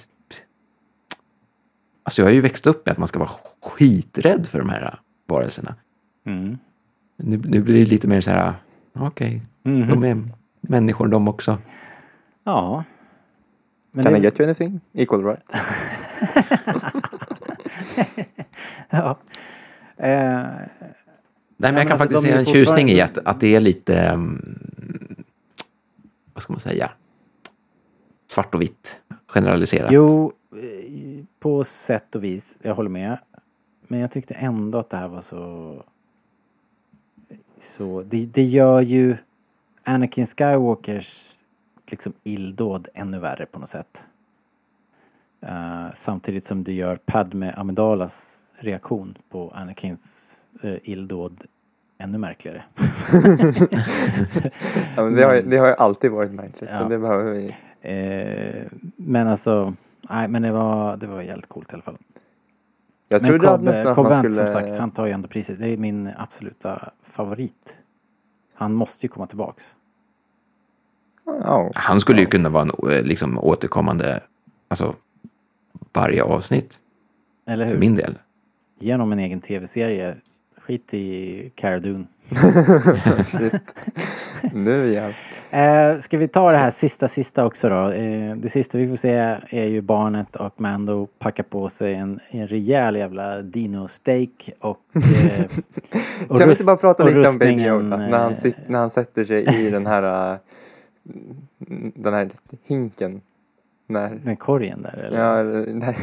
Alltså jag har ju växt upp med att man ska vara skiträdd för de här varelserna. Mm. Nu, nu blir det lite mer så här, okej, Mhm. de är människor de också. Ja. Men Can det- I get you anything? Equal right. ja. Eh, Nej, men jag kan alltså, faktiskt se en tjusning i att, att det är lite, mm, vad ska man säga, svart och vitt generaliserat. jo, eh, på sätt och vis. Jag håller med. Men jag tyckte ändå att det här var så... Så det, det gör ju Anakin Skywalkers liksom illdåd ännu värre på något sätt. Eh, samtidigt som det gör Padme Amidalas reaktion på Anakins uh, illdåd ännu märkligare. Ja, men det, har, ju- det har ju alltid varit märkligt. Ja. Så det behöver vi. Eh, men alltså, nej men det var, det var jävligt coolt i alla fall. Jag men trodde Cobb, nästan att Cobb man Vanth, skulle... som sagt, han tar ju ändå priset. Det är min absoluta favorit. Han måste ju komma tillbaks. Ja. Han skulle ju kunna vara en eh, liksom, återkommande, alltså varje avsnitt Eller för hur? min del. Genom en egen tv-serie. Skit i Cara Dune. Shit. Nu ja. Eh, ska vi ta det här sista, sista också då? Eh, det sista vi får se är ju barnet och Mando packa på sig en, en rejäl jävla dino-steak och... Eh, och Kan vi inte bara prata lite om Baby Yoda? När han, eh, sit, när han sätter sig i den här... äh, den här hinken. När, Den korgen där eller? ja, när,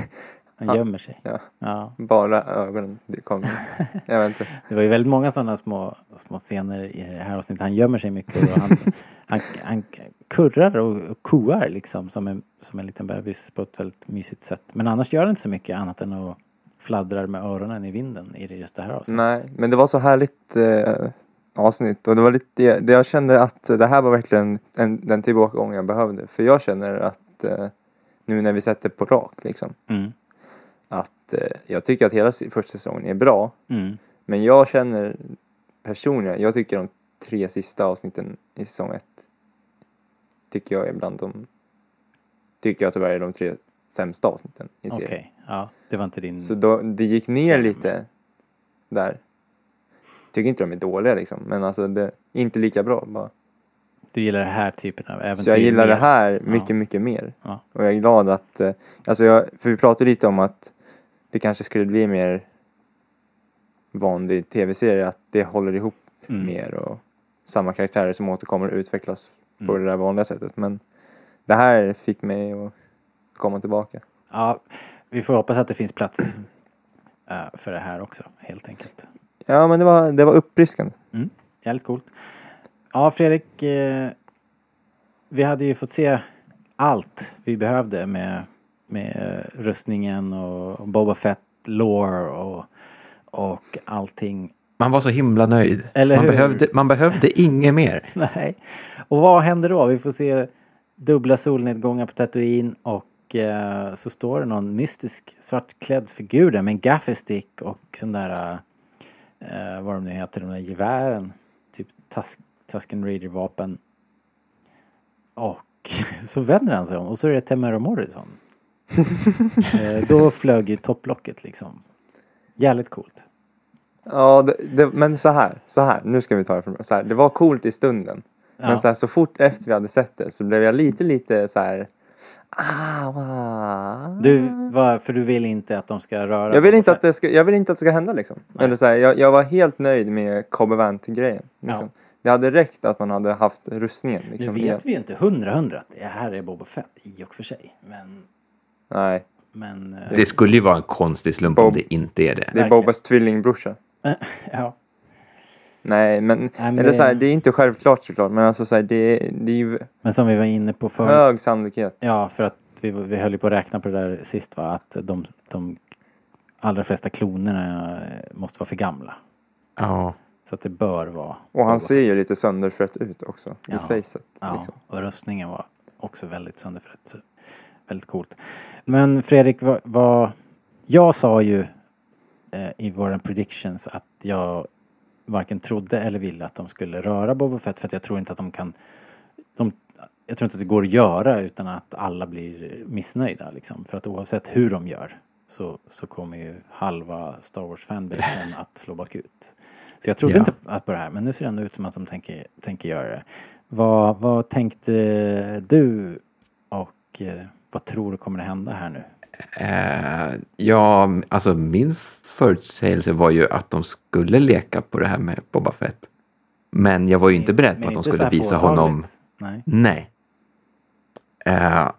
Han gömmer sig. Ja, Ja. bara ögonen. Det kommer. Jag vet inte. Det var ju väldigt många sådana små, små scener i det här avsnittet. Han gömmer sig mycket och han, han, han kurrar och, och koar liksom som en, som en liten bebis på ett väldigt mysigt sätt. Men annars gör han inte så mycket annat än att fladdrar med öronen i vinden i just det här avsnittet. Nej, men det var så härligt eh, avsnitt och det var lite, det jag kände att det här var verkligen en, den tillbakagång jag behövde. För jag känner att eh, nu när vi sätter på rak liksom, Mm. Att eh, jag tycker att hela första säsongen är bra. Mm. Men jag känner personligen, jag tycker de tre sista avsnitten i säsong ett tycker jag är bland de, tycker jag tyvärr är de tre sämsta avsnitten i Okej, serien. ja. Det var inte din... Så då, det gick ner lite där. Tycker inte de är dåliga liksom, men alltså det inte lika bra bara. Du gillar den här typen av äventyr Så jag gillar mer. det här mycket, Ja. mycket mer. Ja. Och jag är glad att, eh, alltså jag, för vi pratade lite om att det kanske skulle bli mer vanlig tv-serie, att det håller ihop Mm. mer och samma karaktärer som återkommer och utvecklas på Mm. det där vanliga sättet. Men det här fick mig att komma tillbaka. Ja, vi får hoppas att det finns plats eh, för det här också, helt enkelt. Ja men det var, det var uppfriskande. Mm, jävligt coolt. Ja, Fredrik. Eh, vi hade ju fått se allt vi behövde med, med rustningen och Boba Fett lore och, och allting. Man var så himla nöjd. Eller man, hur? behövde, man behövde inget mer. Nej. Och vad händer då? Vi får se dubbla solnedgångar på Tatooine och eh, så står det någon mystisk svartklädd figur där med en gaffelstick och sån där, eh, vad de nu heter, de där gevären. Typ Tusk, Tusken Raider-vapen. Och så vänder han sig om och så är det Temero Morrison. Eh, då flög ju topplocket liksom. Jävligt coolt. Ja, det, det, men så här, så här, nu ska vi ta det från så här. Det var coolt i stunden. Ja. Men så, här, så fort efter vi hade sett det så blev jag lite, lite så här. Ah, wow. Du, var, för du vill inte att de ska röra jag, vill inte att det ska, jag vill inte att det ska hända liksom. Nej. Eller så här, jag, jag var helt nöjd med Cobb grejen liksom. Ja. Det hade räckt att man hade haft rustningen. Nu Liksom, vet igen. vi ju inte hundra hundra att det här är Boba Fett i och för sig. Men, Nej, men... eh, Det skulle ju vara en konstig slump Bob- om det inte är det. det är Verkligen. Bobas tvillingbrorsa. ja. Nej, men, men eller så här, det- det är inte självklart såklart. Men alltså så här, det, det är ju Men som vi var inne på förut. hög sannolikhet. Ja, för att vi, vi höll ju på att räkna på det där sist va. Att de, de allra flesta klonerna eh, måste vara för gamla. Ja. Så att det bör vara. Och han ser ju lite sönderfött ut också. I Ja. facet. Ja, Liksom. och röstningen var också väldigt sönderfrätt. Så Väldigt coolt. Men Fredrik, vad, vad jag sa ju eh, i våra predictions att jag varken trodde eller ville att de skulle röra Boba Fett för att jag tror inte att de kan de, jag tror inte att det går att göra utan att alla blir missnöjda liksom. För att oavsett hur de gör så, så kommer ju halva Star Wars fanbasen att slå bakut. Så jag trodde Ja. inte att på det här men nu ser det ändå ut som att de tänker, tänker göra det. Vad, vad tänkte du och eh, vad tror du kommer att hända här nu? Eh, ja, alltså min förutsägelse var ju att de skulle leka på det här med Boba Fett. Men jag var ju inte beredd på att de skulle visa påtagligt. honom. Nej. Nej. Eh,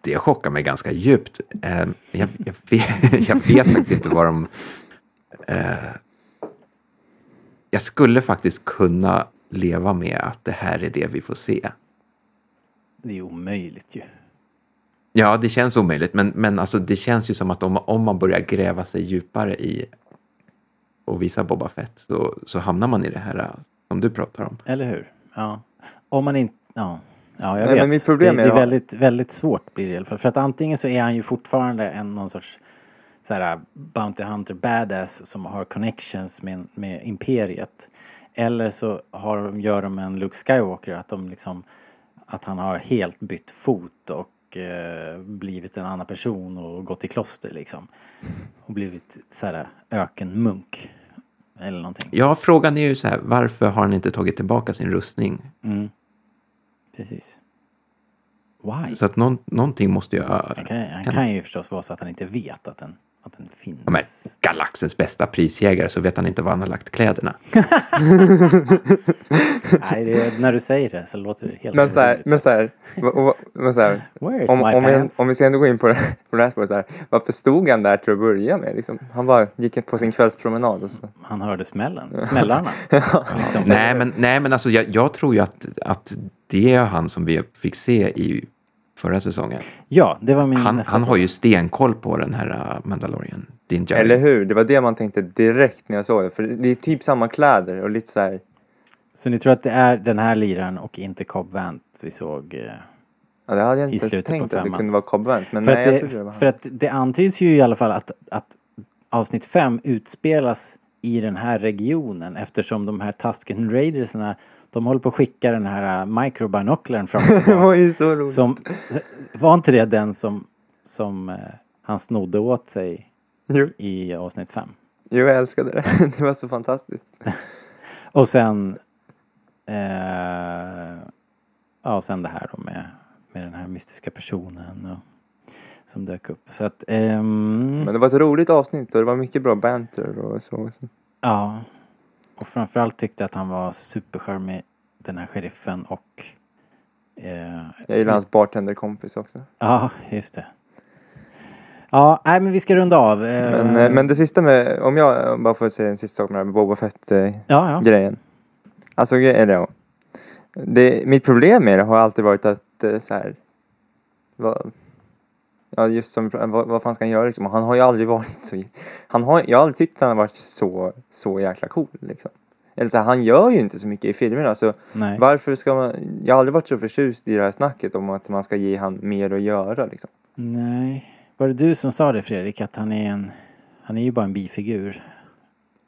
det chockar mig ganska djupt. Eh, jag, jag, vet, jag vet faktiskt inte vad de... Eh, jag skulle faktiskt kunna leva med att det här är det vi får se. Det är omöjligt ju. Ja, det känns omöjligt, men, men alltså, det känns ju som att om, om man börjar gräva sig djupare i och visa Boba Fett så, så hamnar man i det här som du pratar om. Eller hur? Ja. Om man inte... Ja. Ja, jag Nej, vet. men mitt problem det, är- det är väldigt, väldigt svårt blir det i alla fall. För att antingen så är han ju fortfarande en någon sorts så här, Bounty Hunter badass som har connections med, med imperiet. Eller så har, de- gör de en Luke Skywalker att de liksom att han har helt bytt fot och eh, blivit en annan person och gått i kloster liksom. Och blivit så här ökenmunk. Eller någonting. Ja, frågan är ju så här, varför har han inte tagit tillbaka sin rustning? Mm. Precis. Why? Så att någon, någonting måste ju... Han kan, han kan ju förstås vara så att han inte vet att den att den finns. Men, galaxens bästa prisjägare så vet han inte var han har lagt kläderna. Nej, det är, när du säger det så låter det helt Men så här, men så här, men så här om, om, vi, om vi ska ändå gå in på det, på det här spåret så här, varför stod han där till att börja med liksom? Han bara gick på sin kvällspromenad och så. Han hörde smällen, smällarna. liksom. nej, men, nej, men alltså jag, jag tror ju att, att det är han som vi fick se i förra säsongen. Ja, det var min Han, nästa han har fråga. ju stenkoll på den här uh, Mandalorian. Din Djarin. Eller hur? Det var det man tänkte direkt när jag såg det. För det är typ samma kläder och lite så här. Så ni tror att det är den här liraren och inte Cobb Vant vi såg? eh, Ja, det hade jag I inte på tänkt att det kunde vara Cobb Vanth, Men För, nej, att jag trodde det det, var för att det antyds ju i alla fall att, att avsnitt 5 utspelas i den här regionen eftersom de här Tusken Raidersna de håller på att skicka den här uh, microbinocularen fram Det var ju så roligt. som, Var inte det den som, som eh, han snodde åt sig Jo, i avsnitt 5? jo, jag älskade det. Det var så fantastiskt. Och sen eh, Ja, och sen det här då med, med den här mystiska personen och, som dök upp. Så att ehm, Men det var ett roligt avsnitt och det var mycket bra banter och så. så. Ja. Och framförallt tyckte jag att han var supercharmig, den här sheriffen och... Eh, Jag gillar hans bartenderkompis också. Ja, just det. Ja, nej men vi ska runda av. Eh, Men, eh, men det sista med, om jag bara får säga en sista sak med det här med Boba Fett-grejen. Ja, ja. Alltså, eller ja. Det, mitt problem med det har alltid varit att eh, så här. Vad, ja, just som, vad, vad fan ska han göra liksom? Han har ju aldrig varit så, han har, jag har aldrig tyckt att han har varit så, så jäkla cool liksom. Eller så här, han gör ju inte så mycket i filmerna så Nej. varför ska man, jag har aldrig varit så förtjust i det här snacket om att man ska ge han mer att göra liksom. Nej. Var det du som sa det Fredrik, att han är en... Han är ju bara en bifigur.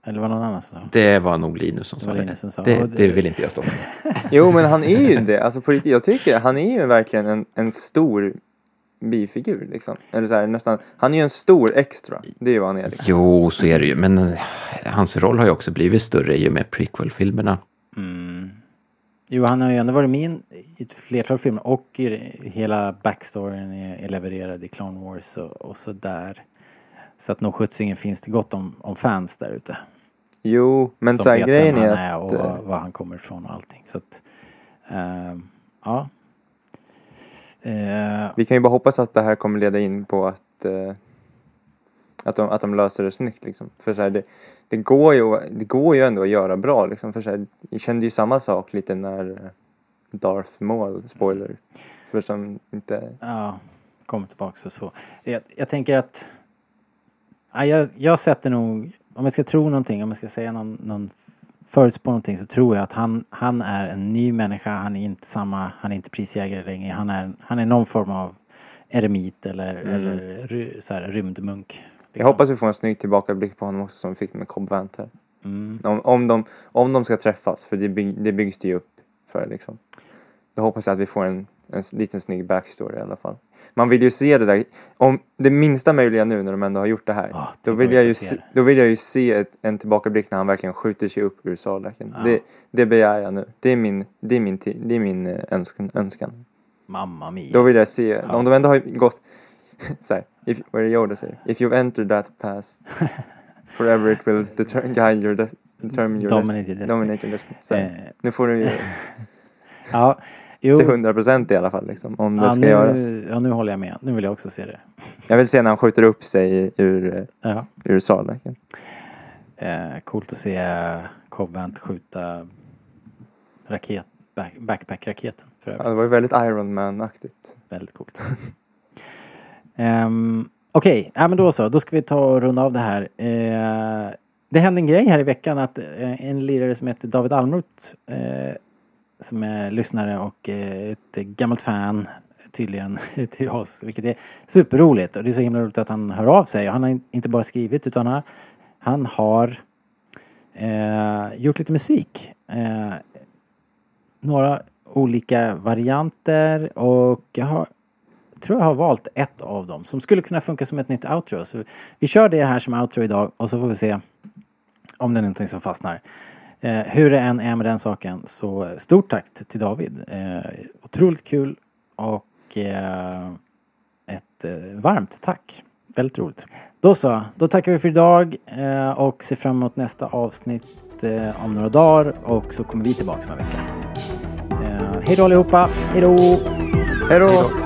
Eller var det någon annan som sa? Det var nog Linus som Det sa. Linus som sa. Det, det- det vill inte jag stå för. Jo men han är ju det, alltså på riktigt, jag tycker han är ju verkligen en, en stor bifigur liksom. Eller så här, nästan, han är ju en stor extra, det är ju vad han är liksom. Jo, så är det ju. Men eh, hans roll har ju också blivit större i och med prequel-filmerna. Mm. Jo, han har ju ändå varit med i ett flertal filmer och i hela backstoryn är, är levererad i Clone Wars och, och så där. Så att nog sjuttsingen finns det gott om, om fans där ute. Jo, men som så här, vet grejen vem är han att... är och eh, var, han kommer ifrån och allting. Så att, ehm, ja. Eh, Vi kan ju bara hoppas att det här kommer leda in på att, eh, att, de, att de löser det snyggt liksom. För så här, det, det, går ju, det går ju ändå att göra bra liksom. För så här, jag kände ju samma sak lite när Darth Maul, spoiler, för som inte... ja, kommer tillbaks och så. Jag, jag tänker att ja, jag, jag sätter nog, om jag ska tro någonting, om jag ska säga någon, någon förutspå någonting så tror jag att han, han är en ny människa. Han är inte samma, han är inte prisjägare längre. Han är, han är någon form av eremit eller, eller ry, så här, rymdmunk. liksom. Jag hoppas vi får en snygg tillbakablick på honom också som vi fick med Cobb Vanth här. Mm. Om, om, de, om de ska träffas, för det, bygg, det byggs det ju upp för liksom. Då hoppas jag att vi får en, en liten snygg backstory i alla fall. Man vill ju se det där, om det minsta möjliga nu när de ändå har gjort det här. Ja, då, vill jag ju se då vill jag ju se ett, en tillbakablick när han verkligen skjuter sig upp ur sarlaken. Ja. Det, det begär jag nu. Det är min, det är min, det är min eh, önskan. önskan. Mamma mia. Då vill jag se, om de ändå har gått, så här, if, vad är det Yoda säger? If you've entered that past, forever it will guide your, de- determine your Dominate destiny. your destiny. Dominate your destiny. Så, Eh, nu får du ju ja, jo. till 100 procent i alla fall liksom, om det Ja ska nu, göras. ja, nu håller jag med. Nu vill jag också se det. Jag vill se när han skjuter upp sig ur, eh, Ja. ur sarlaken. Eh, coolt att se Cobb Vanth skjuta raket, back, backpack-raketen Ja, det var ju väldigt Iron Man-aktigt. Väldigt coolt. um, Okej, ja, men då så. Då ska vi ta och runda av det här. Eh, det hände en grej här i veckan att eh, en lirare som heter David Almroth eh, som är lyssnare och eh, ett gammalt fan tydligen till oss, vilket är superroligt. Och det är så himla roligt att han hör av sig. Han har inte bara skrivit utan han, han har eh, gjort lite musik. Eh, några olika varianter och jag har, tror jag har valt ett av dem som skulle kunna funka som ett nytt outro. Så vi kör det här som outro idag och så får vi se om det är någonting som fastnar. Eh, hur det än är med den saken så stort tack till David. Eh, otroligt kul och eh, ett eh, varmt tack. Väldigt roligt. Då så, då tackar vi för idag eh, och ser fram emot nästa avsnitt eh, om några dagar och så kommer vi tillbaka om en vecka. Eh, hej då allihopa, hej då! Hej då!